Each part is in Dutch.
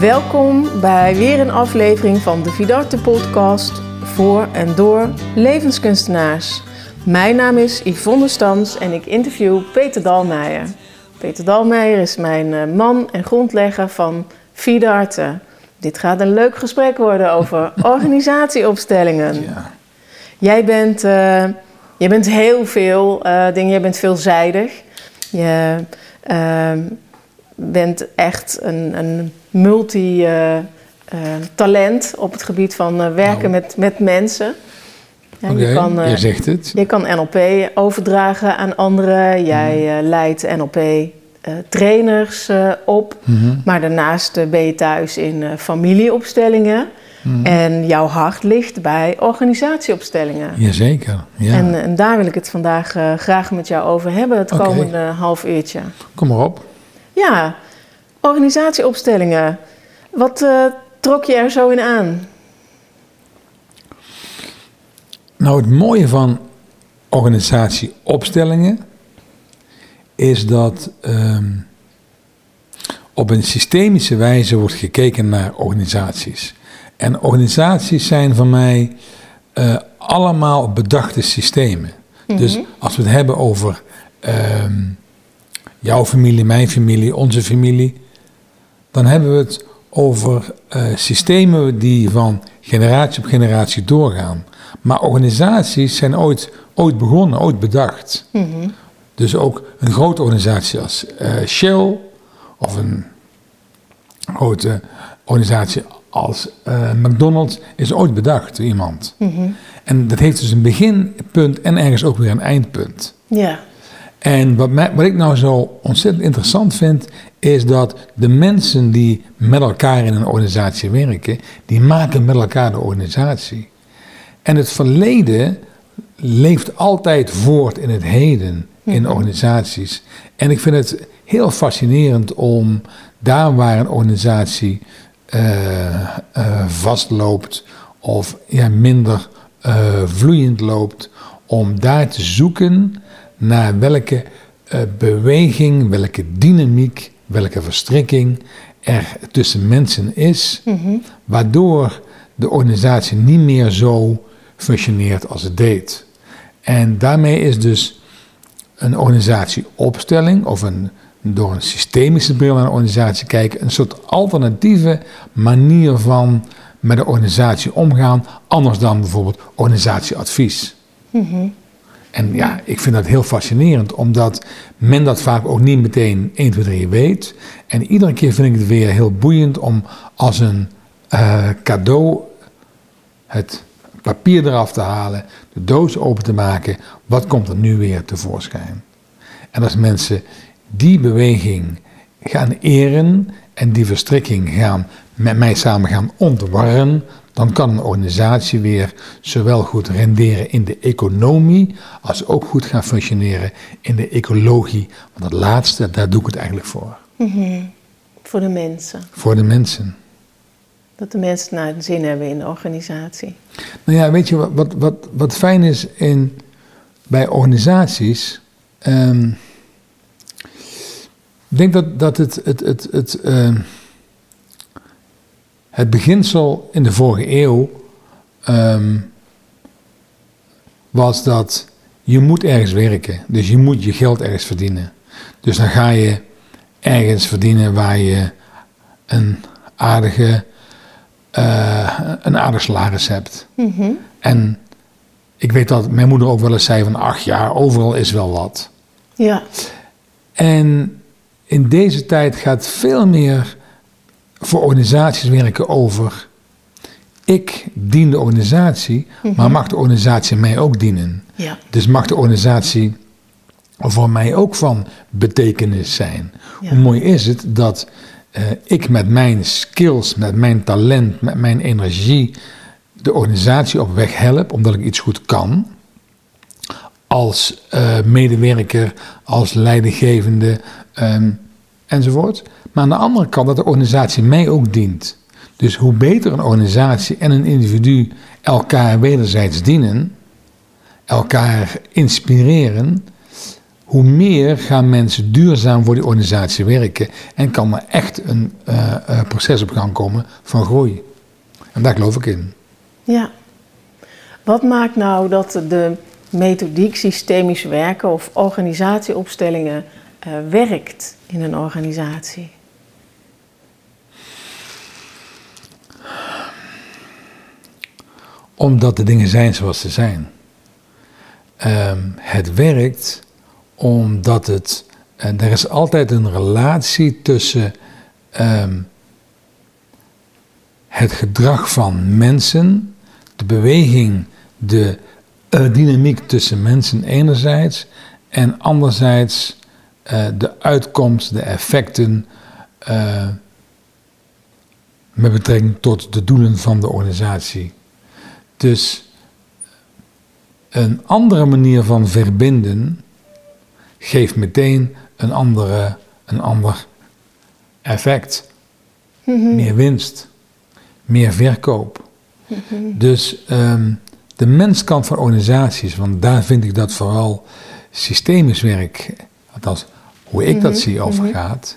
Welkom bij weer een aflevering van de Vidarte podcast voor en door levenskunstenaars. Mijn naam is Yvonne Stans en ik interview Peter Dalmeijer. Peter Dalmeijer is mijn eh, man en grondlegger van Vidarte. Dit gaat een leuk gesprek worden over organisatieopstellingen. Ja. Jij bent, eh, jij bent heel veel eh, dingen, jij bent veelzijdig. Je bent echt een, een multi-talent op het gebied van eh, werken Nou. met, met mensen. Ja, je, kan, eh, je zegt het. je kan NLP overdragen aan anderen. Jij eh, leidt NLP-trainers eh, op. Mhm. Maar daarnaast eh, ben je thuis in eh, familieopstellingen. Mhm. En jouw hart ligt bij organisatieopstellingen. Jazeker, ja. En, en daar wil ik het vandaag eh, graag met jou over hebben, het komende half uurtje. Kom maar op. Ja, organisatieopstellingen. Wat eh, trok je er zo in aan? Nou, het mooie van organisatieopstellingen is dat ehm, op een systemische wijze wordt gekeken naar organisaties. En organisaties zijn voor mij eh, allemaal bedachte systemen. Dus als we het hebben over ehm, jouw familie, mijn familie, onze familie, dan hebben we het over eh, systemen die van generatie op generatie doorgaan. Maar organisaties zijn ooit, ooit begonnen, ooit bedacht. Dus ook een grote organisatie als eh, Shell of een grote organisatie als eh, McDonald's is ooit bedacht door iemand. En dat heeft dus een beginpunt en ergens ook weer een eindpunt. Ja, En wat, mij, wat ik nou zo ontzettend interessant vind, is dat de mensen die met elkaar in een organisatie werken, die maken met elkaar de organisatie. En het verleden leeft altijd voort in het heden in organisaties. En ik vind het heel fascinerend om daar waar een organisatie eh, eh, vastloopt of ja, minder eh, vloeiend loopt, om daar te zoeken naar welke beweging, welke dynamiek, welke verstrikking er tussen mensen is, waardoor de organisatie niet meer zo functioneert als het deed. En daarmee is dus een organisatieopstelling of een, door een systemische bril naar een organisatie kijken, een soort alternatieve manier van met de organisatie omgaan, anders dan bijvoorbeeld organisatieadvies. En ja, ik vind dat heel fascinerend, omdat men dat vaak ook niet meteen 1, 2, 3 weet. En iedere keer vind ik het weer heel boeiend om als een eh, cadeau het papier eraf te halen, de doos open te maken. Wat komt er nu weer tevoorschijn? En als mensen die beweging gaan eren en die verstrikking gaan met mij samen gaan ontwarren, dan kan een organisatie weer zowel goed renderen in de economie als ook goed gaan functioneren in de ecologie. Want dat laatste, daar doe ik het eigenlijk voor. voor de mensen. Voor de mensen. Dat de mensen naar de zin hebben in de organisatie. Nou ja, weet je wat, wat, wat, wat fijn is in, bij organisaties? ehm, ik denk dat, dat het, het, het, het, ehm, het beginsel in de vorige eeuw ehm, was dat je moet ergens werken. Dus je moet je geld ergens verdienen. Dus dan ga je ergens verdienen waar je een aardige, eh, een aardig salaris hebt. En ik weet dat mijn moeder ook wel eens zei van, ach ja, overal is wel wat. Ja, En in deze tijd gaat veel meer voor organisaties werken over, ik dien de organisatie, maar mag de organisatie mij ook dienen? ja, Dus mag de organisatie voor mij ook van betekenis zijn. Ja. Hoe mooi is het dat eh, ik met mijn skills, met mijn talent, met mijn energie de organisatie op weg help, omdat ik iets goed kan. Als eh, medewerker, als leidinggevende ehm, enzovoort. Maar aan de andere kant dat de organisatie mij ook dient. Dus hoe beter een organisatie en een individu elkaar wederzijds dienen, elkaar inspireren, hoe meer gaan mensen duurzaam voor die organisatie werken en kan er echt een uh, uh, proces op gang komen van groei. En daar geloof ik in. Ja. Wat maakt nou dat de methodiek systemisch werken of organisatieopstellingen uh, werkt in een organisatie? Omdat de dingen zijn zoals ze zijn. Um, het werkt omdat het. Uh, er is altijd een relatie tussen um, het gedrag van mensen, de beweging, de uh, dynamiek tussen mensen enerzijds en anderzijds uh, de uitkomst, de effecten met betrekking tot de doelen van de organisatie. Dus een andere manier van verbinden geeft meteen een, andere, een ander effect. Mm-hmm. Meer winst, meer verkoop. Mm-hmm. Dus um, de menskant van organisaties, want daar vind ik dat vooral systemisch werk, althans hoe ik dat mm-hmm. zie overgaat,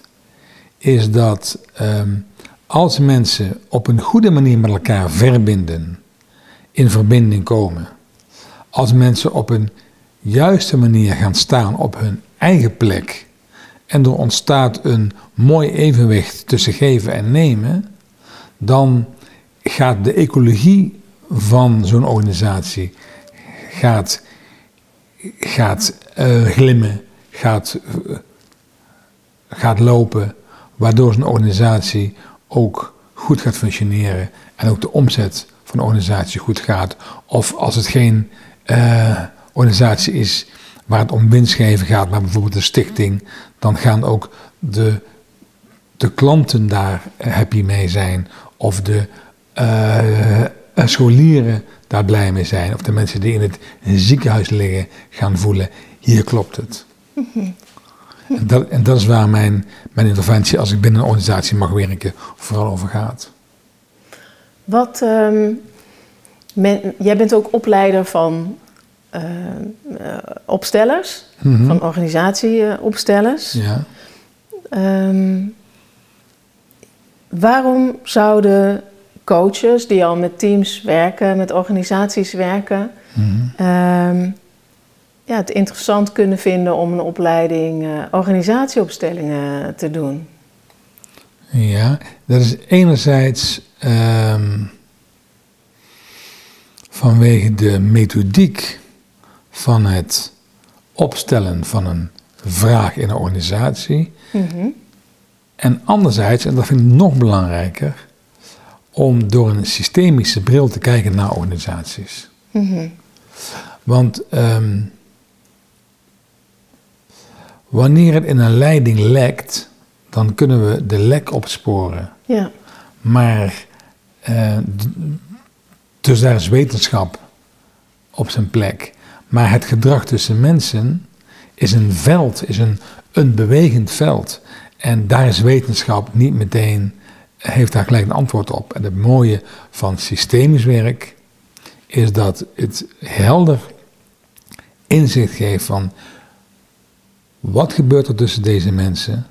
is dat um, als mensen op een goede manier met elkaar verbinden, in verbinding komen, als mensen op een juiste manier gaan staan op hun eigen plek en er ontstaat een mooi evenwicht tussen geven en nemen, dan gaat de ecologie van zo'n organisatie gaat, gaat uh, glimmen, gaat, uh, gaat lopen, waardoor zo'n organisatie ook goed gaat functioneren en ook de omzet van de organisatie goed gaat. Of als het geen uh, organisatie is waar het om winstgeven gaat, maar bijvoorbeeld een stichting, dan gaan ook de, de klanten daar happy mee zijn. Of de uh, scholieren daar blij mee zijn. Of de mensen die in het ziekenhuis liggen gaan voelen, hier klopt het. En dat, en dat is waar mijn, mijn interventie, als ik binnen een organisatie mag werken, vooral over gaat. Wat, um, men, jij bent ook opleider van uh, uh, opstellers, mm-hmm. van organisatieopstellers. Ja. Um, waarom zouden coaches die al met teams werken, met organisaties werken, um, ja, het interessant kunnen vinden om een opleiding uh, organisatieopstellingen te doen? Ja, dat is enerzijds um, vanwege de methodiek van het opstellen van een vraag in een organisatie. Mm-hmm. En anderzijds, en dat vind ik nog belangrijker, om door een systemische bril te kijken naar organisaties. Mm-hmm. Want um, wanneer het in een leiding lekt, dan kunnen we de lek opsporen. Ja. Maar, uh, dus daar is wetenschap op zijn plek. Maar het gedrag tussen mensen is een veld, is een, een bewegend veld. En daar is wetenschap niet meteen, heeft daar gelijk een antwoord op. En het mooie van systemisch werk is dat het helder inzicht geeft van wat gebeurt er tussen deze mensen,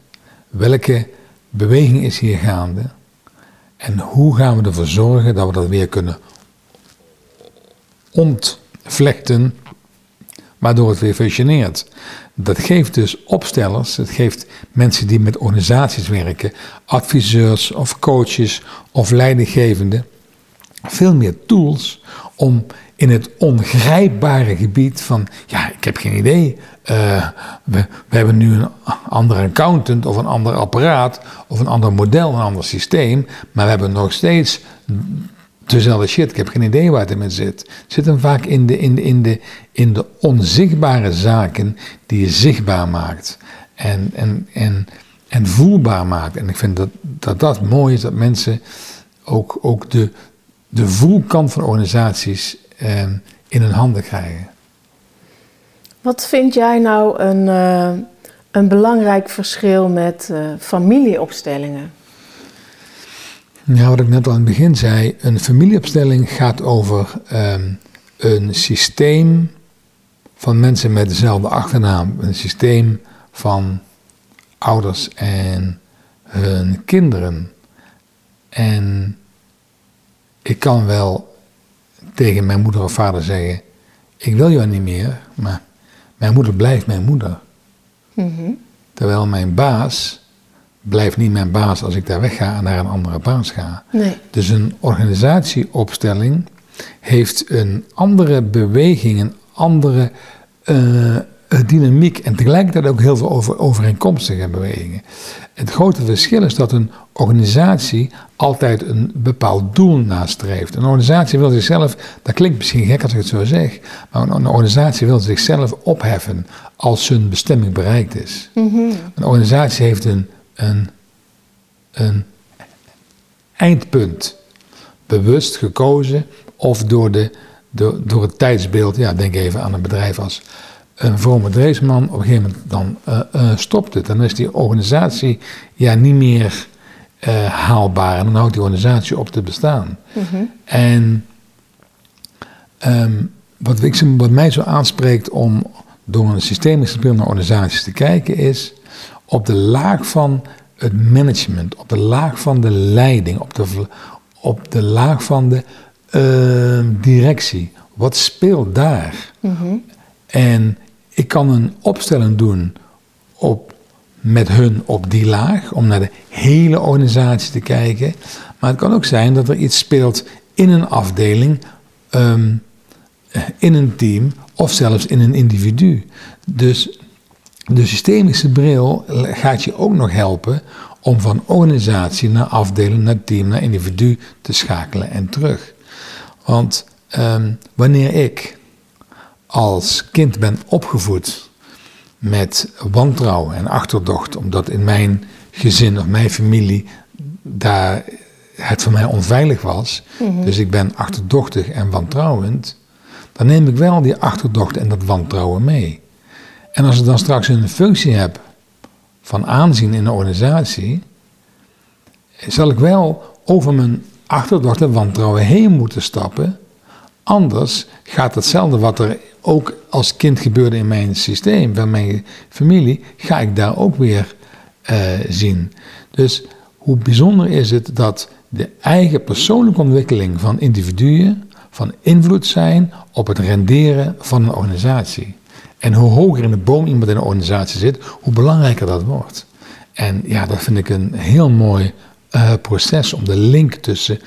welke beweging is hier gaande en hoe gaan we ervoor zorgen dat we dat weer kunnen ontvlechten waardoor het weer functioneert. Dat geeft dus opstellers, het geeft mensen die met organisaties werken, adviseurs of coaches of leidinggevenden, veel meer tools om in het ongrijpbare gebied van, ja, ik heb geen idee, uh, we, we hebben nu een andere accountant of een ander apparaat of een ander model, een ander systeem, maar we hebben nog steeds dezelfde shit. Ik heb geen idee waar het in zit. Het zit hem vaak in de, in, de, in, de, in de onzichtbare zaken die je zichtbaar maakt. En, en, en, en voelbaar maakt. En ik vind dat dat, dat mooi is dat mensen ook, ook de, de voelkant van organisaties eh, in hun handen krijgen. Wat vind jij nou een, uh, een belangrijk verschil met uh, familieopstellingen? Ja, wat ik net al in het begin zei, een familieopstelling gaat over um, een systeem van mensen met dezelfde achternaam. Een systeem van ouders en hun kinderen. En ik kan wel tegen mijn moeder of vader zeggen: Ik wil jou niet meer, maar mijn moeder blijft mijn moeder. Mhm. Terwijl mijn baas blijft niet mijn baas als ik daar wegga en naar een andere baas ga. Nee. Dus een organisatieopstelling heeft een andere beweging, een andere uh, dynamiek en tegelijkertijd ook heel veel over, overeenkomstige bewegingen. Het grote verschil is dat een organisatie altijd een bepaald doel nastreeft. Een organisatie wil zichzelf, dat klinkt misschien gek als ik het zo zeg, maar een, organisatie wil zichzelf opheffen als zijn bestemming bereikt is. Mhm. Een organisatie heeft een, een, een eindpunt, bewust gekozen of door, de, door, door het tijdsbeeld, ja, denk even aan een bedrijf als een vrome Dreesman, op een gegeven moment dan uh, uh, stopt het. Dan is die organisatie ja niet meer uh, haalbaar en dan houdt die organisatie op te bestaan. Mhm. En um, wat, ik, wat mij zo aanspreekt om door een systemische bril naar organisaties te kijken is op de laag van het management, op de laag van de leiding, op de, op de laag van de uh, directie. Wat speelt daar? Mm En ik kan een opstelling doen op, met hun op die laag, om naar de hele organisatie te kijken. Maar het kan ook zijn dat er iets speelt in een afdeling, um, in een team of zelfs in een individu. Dus de systemische bril gaat je ook nog helpen om van organisatie naar afdeling, naar team, naar individu te schakelen en terug. Want um, wanneer ik als kind ben opgevoed met wantrouwen en achterdocht, omdat in mijn gezin of mijn familie daar het voor mij onveilig was, mhm. dus ik ben achterdochtig en wantrouwend, dan neem ik wel die achterdocht en dat wantrouwen mee. En als ik dan straks een functie heb van aanzien in een organisatie, zal ik wel over mijn achterdocht en wantrouwen heen moeten stappen. Anders gaat hetzelfde wat er ook als kind gebeurde in mijn systeem, van mijn familie, ga ik daar ook weer uh, zien. Dus hoe bijzonder is het dat de eigen persoonlijke ontwikkeling van individuen van invloed zijn op het renderen van een organisatie. En hoe hoger in de boom iemand in een organisatie zit, hoe belangrijker dat wordt. En ja, dat vind ik een heel mooi uh, proces om de link tussen,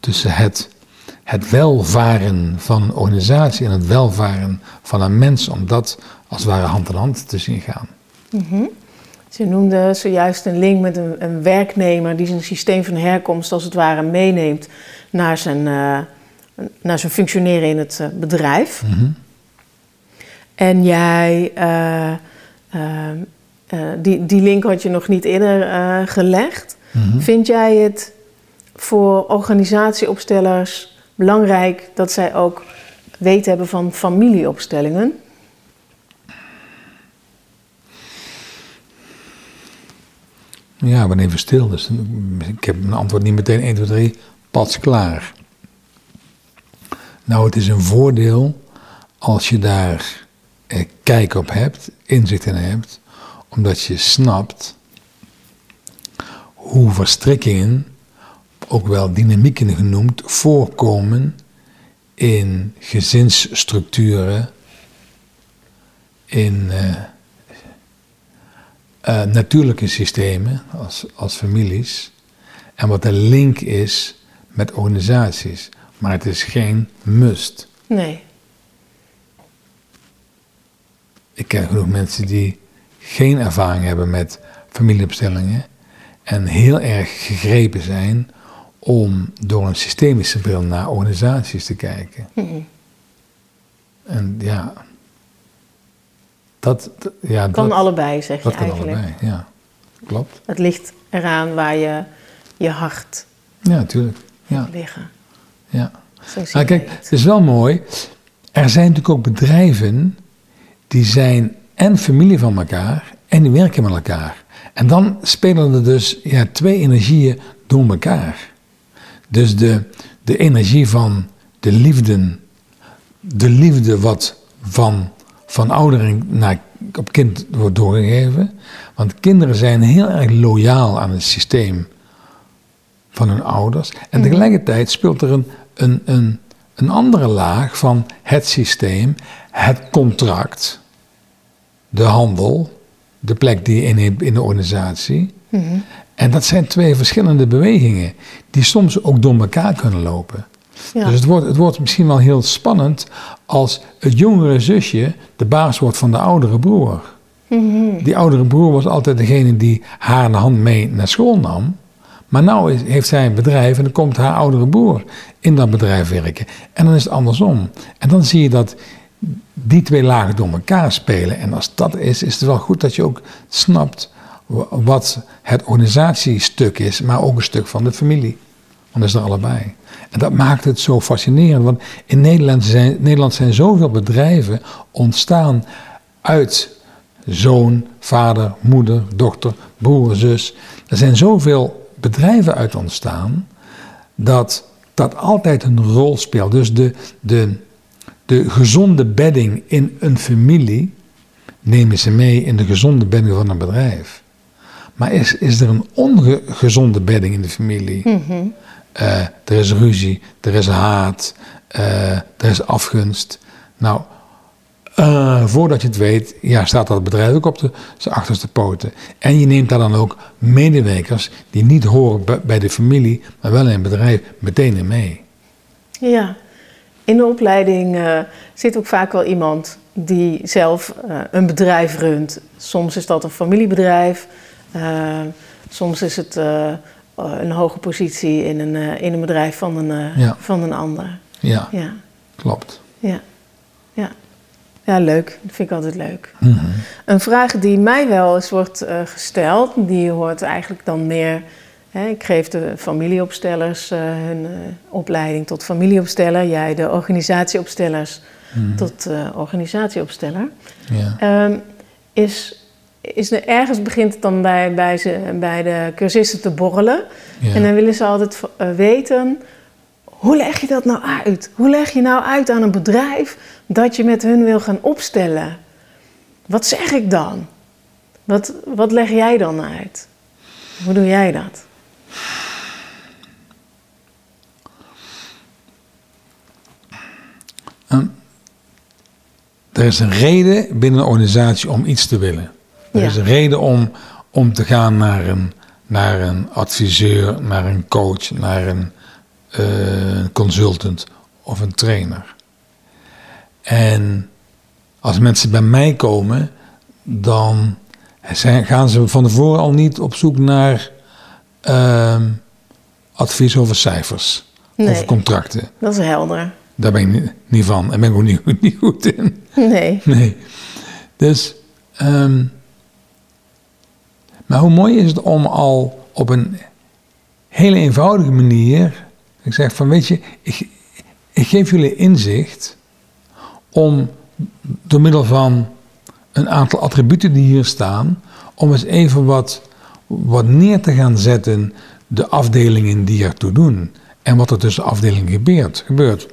tussen het het welvaren van een organisatie en het welvaren van een mens, om dat als het ware hand in hand te zien gaan. Mm Ze noemde zojuist een link met een, een, werknemer die zijn systeem van herkomst als het ware meeneemt naar zijn, uh, naar zijn functioneren in het uh, bedrijf. Mhm. En jij, uh, die, die link had je nog niet eerder gelegd. Mhm. Vind jij het voor organisatieopstellers belangrijk dat zij ook weten hebben van familieopstellingen? Ja, ben even stil, dus ik heb mijn antwoord niet meteen 1, 2, 3, pas klaar. Nou, het is een voordeel als je daar eh, kijk op hebt, inzicht in hebt, omdat je snapt hoe verstrikkingen ook wel dynamieken genoemd, voorkomen in gezinsstructuren, in uh, uh, natuurlijke systemen als, als families. En wat de link is met organisaties. Maar het is geen must. Nee. Ik ken genoeg mensen die geen ervaring hebben met familieopstellingen en heel erg gegrepen zijn om door een systemische bril naar organisaties te kijken. Hmm. En ja, dat, ja, kan allebei, zeg je eigenlijk. Dat kan allebei, ja. Klopt. Het ligt eraan waar je je hart ja, natuurlijk. Ja. liggen. Ja. Maar kijk, het is wel mooi. Er zijn natuurlijk ook bedrijven die zijn en familie van elkaar en die werken met elkaar. En dan spelen er dus ja, twee energieën door elkaar. Dus de, de energie van de liefde, de liefde wat van van ouderen naar, op kind wordt doorgegeven. Want kinderen zijn heel erg loyaal aan het systeem van hun ouders. En Mhm. tegelijkertijd speelt er een, een, een, een andere laag van het systeem, het contract, de handel, de plek die je inneemt in de organisatie. Mhm. En dat zijn twee verschillende bewegingen die soms ook door elkaar kunnen lopen. Ja. Dus het wordt, het wordt misschien wel heel spannend als het jongere zusje de baas wordt van de oudere broer. Mhm. Die oudere broer was altijd degene die haar de hand mee naar school nam. Maar nu heeft zij een bedrijf en dan komt haar oudere broer in dat bedrijf werken. En dan is het andersom. En dan zie je dat die twee lagen door elkaar spelen. En als dat is, is het wel goed dat je ook snapt wat het organisatiestuk is, maar ook een stuk van de familie. Want dat is er allebei. En dat maakt het zo fascinerend. Want in Nederland zijn, Nederland zijn zoveel bedrijven ontstaan uit zoon, vader, moeder, dochter, broer, zus. Er zijn zoveel bedrijven uit ontstaan dat dat altijd een rol speelt. Dus de, de, de gezonde bedding in een familie nemen ze mee in de gezonde bedding van een bedrijf. Maar is, is er een ongezonde bedding in de familie? Mhm. Eh, er is ruzie, er is haat, eh, er is afgunst. Nou, eh, voordat je het weet, ja, staat dat bedrijf ook op de, zijn achterste poten. En je neemt daar dan ook medewerkers die niet horen bij- de familie, maar wel in het bedrijf, meteen in mee. Ja, in de opleiding zit ook vaak wel iemand die zelf een bedrijf runt. Soms is dat een familiebedrijf, soms is het eh, eh, een hoge positie in een, eh, in een bedrijf van een, eh, Ja. van een ander. Ja, Ja, klopt. ja, ja. Ja, leuk. Dat vind ik altijd leuk. Mhm. Een vraag die mij wel eens wordt eh, gesteld, die hoort eigenlijk dan meer. Hè, ik geef de familieopstellers eh, hun eh, opleiding tot familieopsteller, jij de organisatieopstellers Mhm. tot eh, organisatieopsteller. Ja. Ehm, is, is er ergens begint het dan bij, bij, ze, bij de cursisten te borrelen. Ja. En dan willen ze altijd eh, weten, hoe leg je dat nou uit? Hoe leg je nou uit aan een bedrijf dat je met hun wil gaan opstellen? Wat zeg ik dan? Wat, wat leg jij dan uit? Hoe doe jij dat? Er is een reden binnen een organisatie om iets te willen. Er Ja. is een reden om, om te gaan naar een, naar een adviseur, naar een coach, naar een eh, consultant of een trainer. En als mensen bij mij komen, dan zijn, gaan ze van tevoren al niet op zoek naar ehm, advies over cijfers of contracten. Dat is helder. Daar ben ik niet, van. Daar ben ik ook niet, niet goed in. Nee. Nee. Dus, ehm, maar hoe mooi is het om al op een hele eenvoudige manier, ik zeg van weet je, ik, ik geef jullie inzicht om door middel van een aantal attributen die hier staan, om eens even wat, wat neer te gaan zetten, de afdelingen die ertoe doen. En wat er tussen afdelingen gebeurt. gebeurt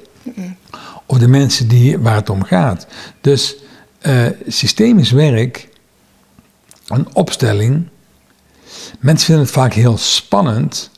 of de mensen die, waar het om gaat. Dus eh, systemisch werk, een opstelling. Mensen vinden het vaak heel spannend.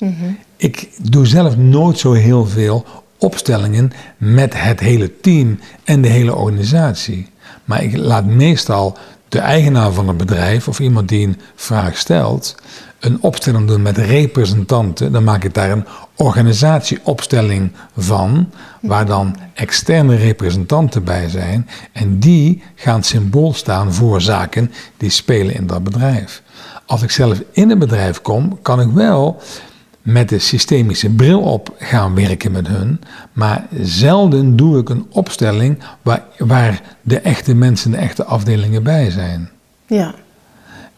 Ik doe zelf nooit zo heel veel opstellingen met het hele team en de hele organisatie. Maar ik laat meestal de eigenaar van het bedrijf of iemand die een vraag stelt, een opstelling doen met representanten. Dan maak ik daar een organisatieopstelling van, waar dan externe representanten bij zijn. En die gaan symbool staan voor zaken die spelen in dat bedrijf. Als ik zelf in een bedrijf kom, kan ik wel met de systemische bril op gaan werken met hun. Maar zelden doe ik een opstelling waar, waar de echte mensen, de echte afdelingen bij zijn. Ja.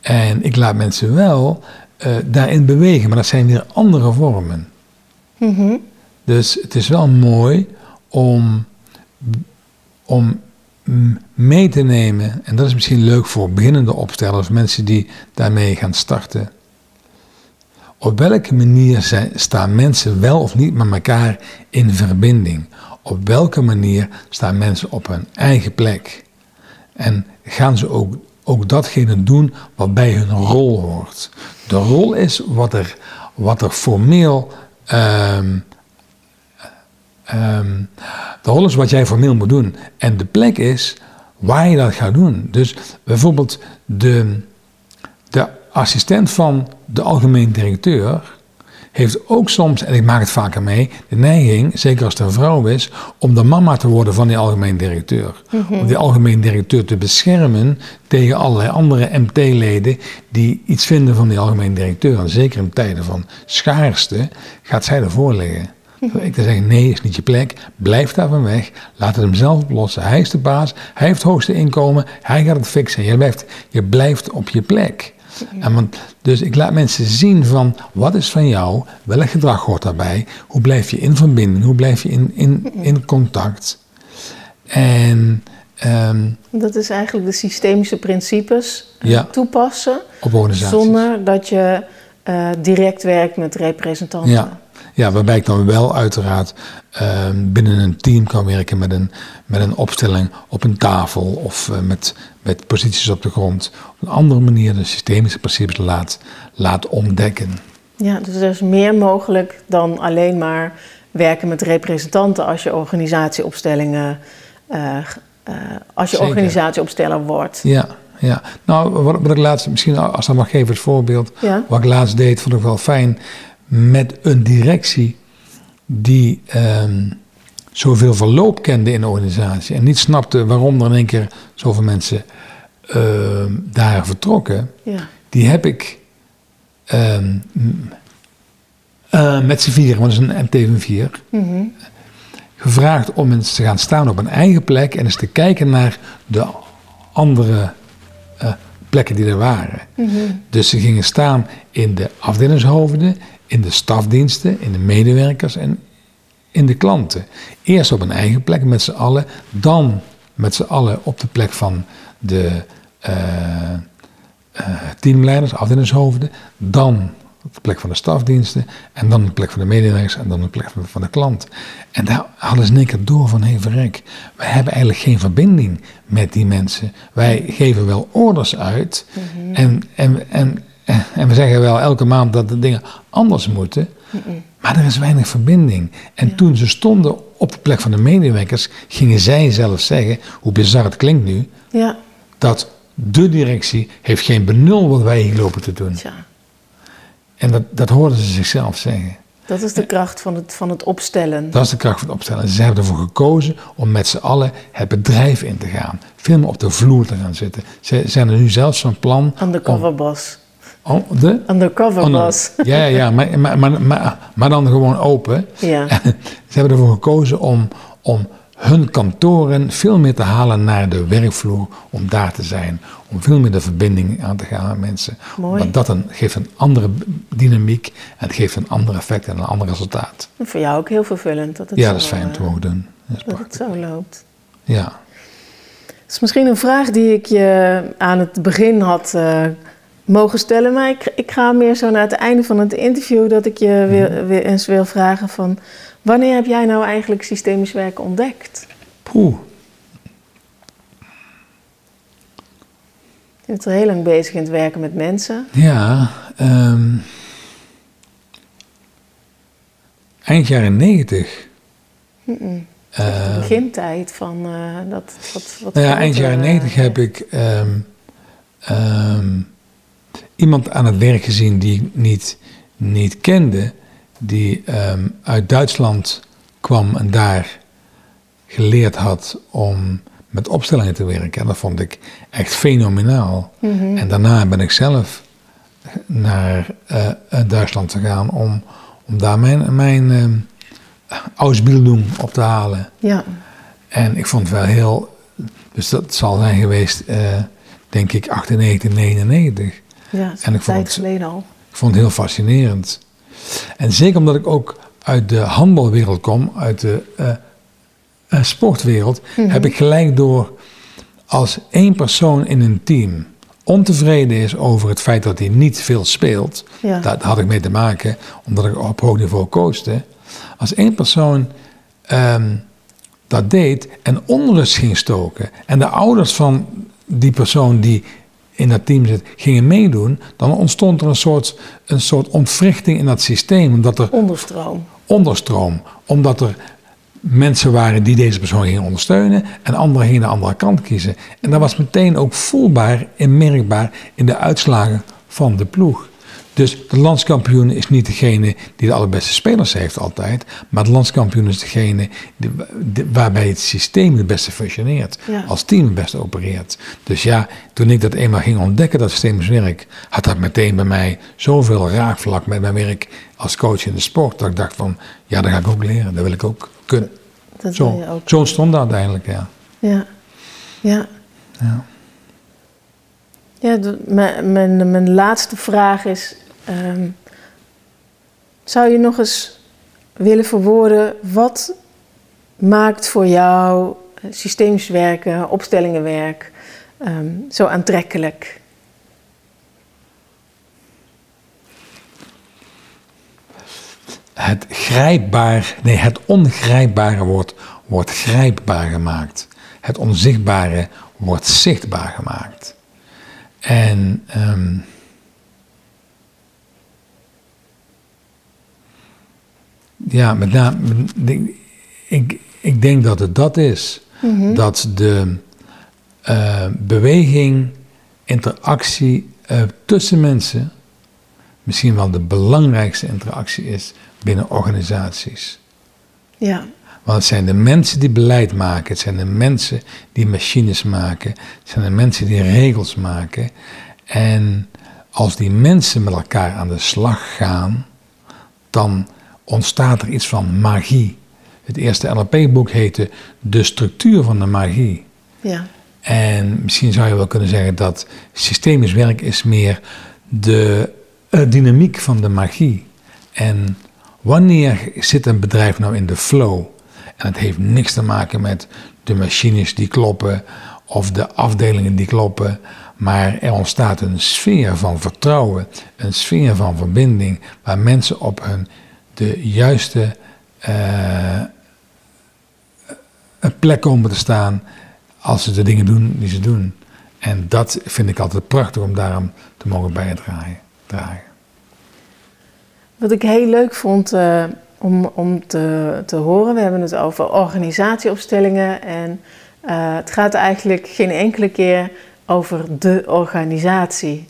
En ik laat mensen wel eh, daarin bewegen, maar dat zijn weer andere vormen. Mhm. Dus het is wel mooi om, om mm, mee te nemen, en dat is misschien leuk voor beginnende opstellers, mensen die daarmee gaan starten. Op welke manier staan mensen wel of niet met elkaar in verbinding? Op welke manier staan mensen op hun eigen plek? En gaan ze ook, ook datgene doen wat bij hun rol hoort. De rol is wat er, wat er formeel. ehm, ehm, de rol is wat jij formeel moet doen. En de plek is waar je dat gaat doen. Dus bijvoorbeeld de, de assistent van de algemeen directeur heeft ook soms, en ik maak het vaker mee, de neiging, zeker als het een vrouw is, om de mama te worden van die algemeen directeur. Om die algemeen directeur te beschermen tegen allerlei andere MT-leden die iets vinden van die algemeen directeur. En zeker in tijden van schaarste gaat zij ervoor liggen. Ik te zeggen, nee, is niet je plek. Blijf daar van weg. Laat het hem zelf oplossen. Hij is de baas. Hij heeft het hoogste inkomen. Hij gaat het fixen. Je blijft, je blijft op je plek. En want, dus ik laat mensen zien van wat is van jou, welk gedrag hoort daarbij, hoe blijf je in verbinding, hoe blijf je in, in, in contact. En ehm, Dat is eigenlijk de systemische principes eh, Ja. toepassen. op. Zonder dat je eh, direct werkt met representanten. Ja. Ja, waarbij ik dan wel uiteraard ehm, binnen een team kan werken met een, met een opstelling op een tafel of eh, met, met posities op de grond. Op een andere manier de systemische principes laat, laat ontdekken. Ja, dus er is meer mogelijk dan alleen maar werken met representanten als je organisatieopstellingen, eh, eh, als je Zeker. organisatieopsteller wordt. Ja, ja. Nou, wat, wat ik laatst, misschien als dat mag geven als voorbeeld, Ja. wat ik laatst deed, vond ik wel fijn, met een directie die ehm, zoveel verloop kende in de organisatie en niet snapte waarom er in één keer zoveel mensen ehm, daar vertrokken, Ja. die heb ik ehm, eh, met z'n vieren, want het is een MT van vier, Mhm. gevraagd om eens te gaan staan op een eigen plek en eens te kijken naar de andere eh, plekken die er waren. Mhm. Dus ze gingen staan in de afdelingshoofden, in de stafdiensten, in de medewerkers en in de klanten. Eerst op een eigen plek met z'n allen, dan met z'n allen op de plek van de eh, eh, teamleiders, afdelingshoofden, dan op de plek van de stafdiensten en dan op de plek van de medewerkers en dan op de plek van- de klant. En daar hadden ze in één keer door van, hé verrek, wij hebben eigenlijk geen verbinding met die mensen. Wij geven wel orders uit en, en, en, en we zeggen wel elke maand dat de dingen anders moeten, maar er is weinig verbinding. En toen ze stonden op de plek van de medewerkers, gingen zij zelf zeggen, hoe bizar het klinkt nu, Ja, dat de directie heeft geen benul wat wij hier lopen te doen. En dat, dat hoorden ze zichzelf zeggen. Dat is de kracht van het, van het opstellen. Dat is de kracht van het opstellen. Ze hebben ervoor gekozen om met z'n allen het bedrijf in te gaan. Veel meer op de vloer te gaan zitten. Ze zijn er nu zelfs van plan Undercover om... om de, Undercover oh, boss. Ja, ja, ja maar, maar, maar, maar, dan gewoon open. Ja. Ze hebben ervoor gekozen om, om hun kantoren veel meer te halen naar de werkvloer. Om daar te zijn. Om veel meer de verbinding aan te gaan met mensen. Mooi. Want dat een, geeft een andere dynamiek. En het geeft een ander effect en een ander resultaat. En voor jou ook heel vervullend dat het, Ja, zo, dat is fijn om te eh, mogen doen. Dat is dat prachtig. het zo loopt. Ja. Dat is misschien een vraag die ik je aan het begin had eh, mogen stellen. Maar ik, ik ga meer zo naar het einde van het interview dat ik je weer, weer eens wil vragen van... Wanneer heb jij nou eigenlijk systemisch werken ontdekt? Poeh. Je bent al heel lang bezig in het werken met mensen. Ja. ehm, eind jaren negentig. Mm-mm. Eh, de begintijd van eh, dat wat, wat Nou ja, eind jaren eh, 90 heb ik ehm, ehm, iemand aan het werk gezien die ik niet, niet kende, die ehm, uit Duitsland kwam en daar geleerd had om met opstellingen te werken. En dat vond ik echt fenomenaal. mhm. En daarna ben ik zelf naar eh, eh, Duitsland gegaan om, om daar mijn, mijn ehm, Ausbildung op te halen. Ja, En ik vond het wel heel. Dus dat zal zijn geweest, eh, denk ik, 98, 99. Ja, En ik vond tijd het- geleden al. Ik vond het heel fascinerend. En zeker omdat ik ook uit de handbalwereld kom, uit de eh, eh, sportwereld, Mhm. heb ik gelijk door als één persoon in een team ontevreden is over het feit dat hij niet veel speelt. Ja. Daar had ik mee te maken, omdat ik op hoog niveau coachte. Als één persoon ehm, dat deed en onrust ging stoken en de ouders van die persoon die in dat team zit, gingen meedoen, dan ontstond er een soort, een soort ontwrichting in dat systeem. Omdat er Onderstroom. onderstroom. Omdat er mensen waren die deze persoon gingen ondersteunen en anderen gingen de andere kant kiezen. En dat was meteen ook voelbaar en merkbaar in de uitslagen van de ploeg. Dus de landskampioen is niet degene die de allerbeste spelers heeft altijd, maar de landskampioen is degene die, waarbij het systeem het beste functioneert, Ja. als team het beste opereert. Dus ja, toen ik dat eenmaal ging ontdekken, dat systemisch werk, had dat meteen bij mij zoveel raakvlak met mijn werk als coach in de sport, dat ik dacht van, ja, dat ga ik ook leren, dat wil ik ook kunnen. Dat Zo, je ook. zo ontstond dat uiteindelijk, ja. Ja. Ja. Ja. Ja, de- mijn, mijn, mijn laatste vraag is: ehm, zou je nog eens willen verwoorden wat maakt voor jou eh, systemisch werken, opstellingenwerk ehm, zo aantrekkelijk? Het grijpbaar, nee, het ongrijpbare wordt, wordt grijpbaar gemaakt. Het onzichtbare wordt zichtbaar gemaakt. En ehm, ja, met name, ik, ik denk dat het dat is. Dat de eh, beweging, interactie eh, tussen mensen misschien wel de belangrijkste interactie is binnen organisaties. Ja, Want het zijn de mensen die beleid maken, het zijn de mensen die machines maken, het zijn de mensen die regels maken. En als die mensen met elkaar aan de slag gaan, dan ontstaat er iets van magie. Het eerste NLP-boek heette De structuur van de magie. ja, En misschien zou je wel kunnen zeggen dat systemisch werk is meer de eh, dynamiek van de magie. En wanneer zit een bedrijf nou in de flow? En het heeft niks te maken met de machines die kloppen of de afdelingen die kloppen. Maar er ontstaat een sfeer van vertrouwen, een sfeer van verbinding, waar mensen op hun de juiste eh, een plek komen te staan als ze de dingen doen die ze doen. En dat vind ik altijd prachtig om daarom te mogen bijdragen. dragen. Wat ik heel leuk vond eh, om, om te, te horen, we hebben het over organisatieopstellingen en eh, het gaat eigenlijk geen enkele keer over de organisatie.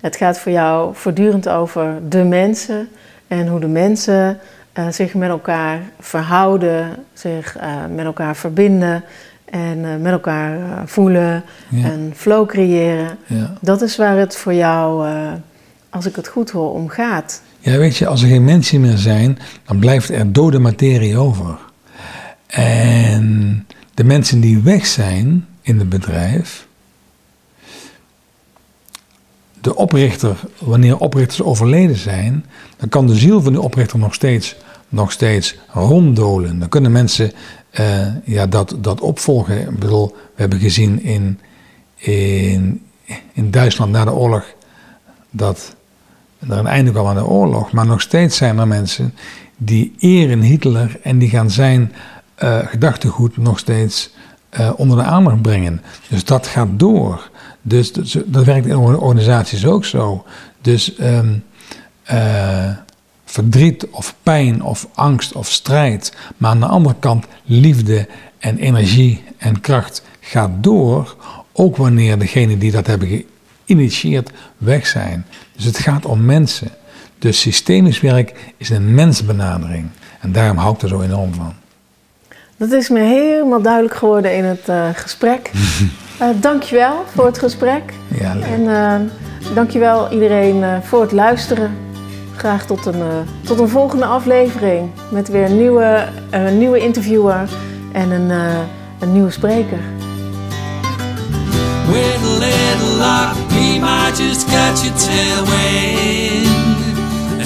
Het gaat voor jou voortdurend over de mensen en hoe de mensen eh, zich met elkaar verhouden, zich eh, met elkaar verbinden en eh, met elkaar voelen Ja. en flow creëren. Ja. Dat is waar het voor jou, als ik het goed hoor, om gaat. ja, weet je, als er geen mensen meer zijn, dan blijft er dode materie over. En de mensen die weg zijn in het bedrijf, de oprichter, wanneer oprichters overleden zijn, dan kan de ziel van de oprichter nog steeds, nog steeds ronddolen. Dan kunnen mensen eh, ja, dat, dat opvolgen. Ik bedoel, we hebben gezien in, in, in Duitsland na de oorlog dat er een einde kwam aan de oorlog. Maar nog steeds zijn er mensen die eren Hitler en die gaan zijn eh, gedachtegoed nog steeds eh, onder de aandacht brengen. Dus dat gaat door. Dus dat, dat werkt in organisaties ook zo. Dus ehm, eh, verdriet of pijn of angst of strijd, maar aan de andere kant liefde en energie en kracht gaat door, ook wanneer degenen die dat hebben geïnitieerd weg zijn. Dus het gaat om mensen. Dus systemisch werk is een mensbenadering. En daarom hou ik er zo enorm van. Dat is me helemaal duidelijk geworden in het eh, gesprek. Eh dankjewel voor het gesprek. Ja, leuk. En eh dankjewel iedereen eh, voor het luisteren. Graag tot een, eh, tot een volgende aflevering. Met weer een nieuwe, een nieuwe interviewer en een, eh, een nieuwe spreker. With a little luck, we might just catch your tailwind.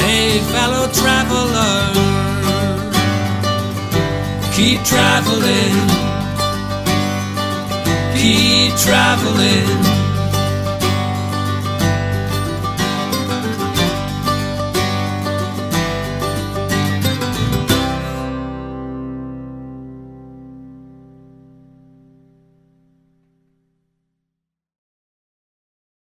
Hey, fellow traveler, keep traveling, keep traveling.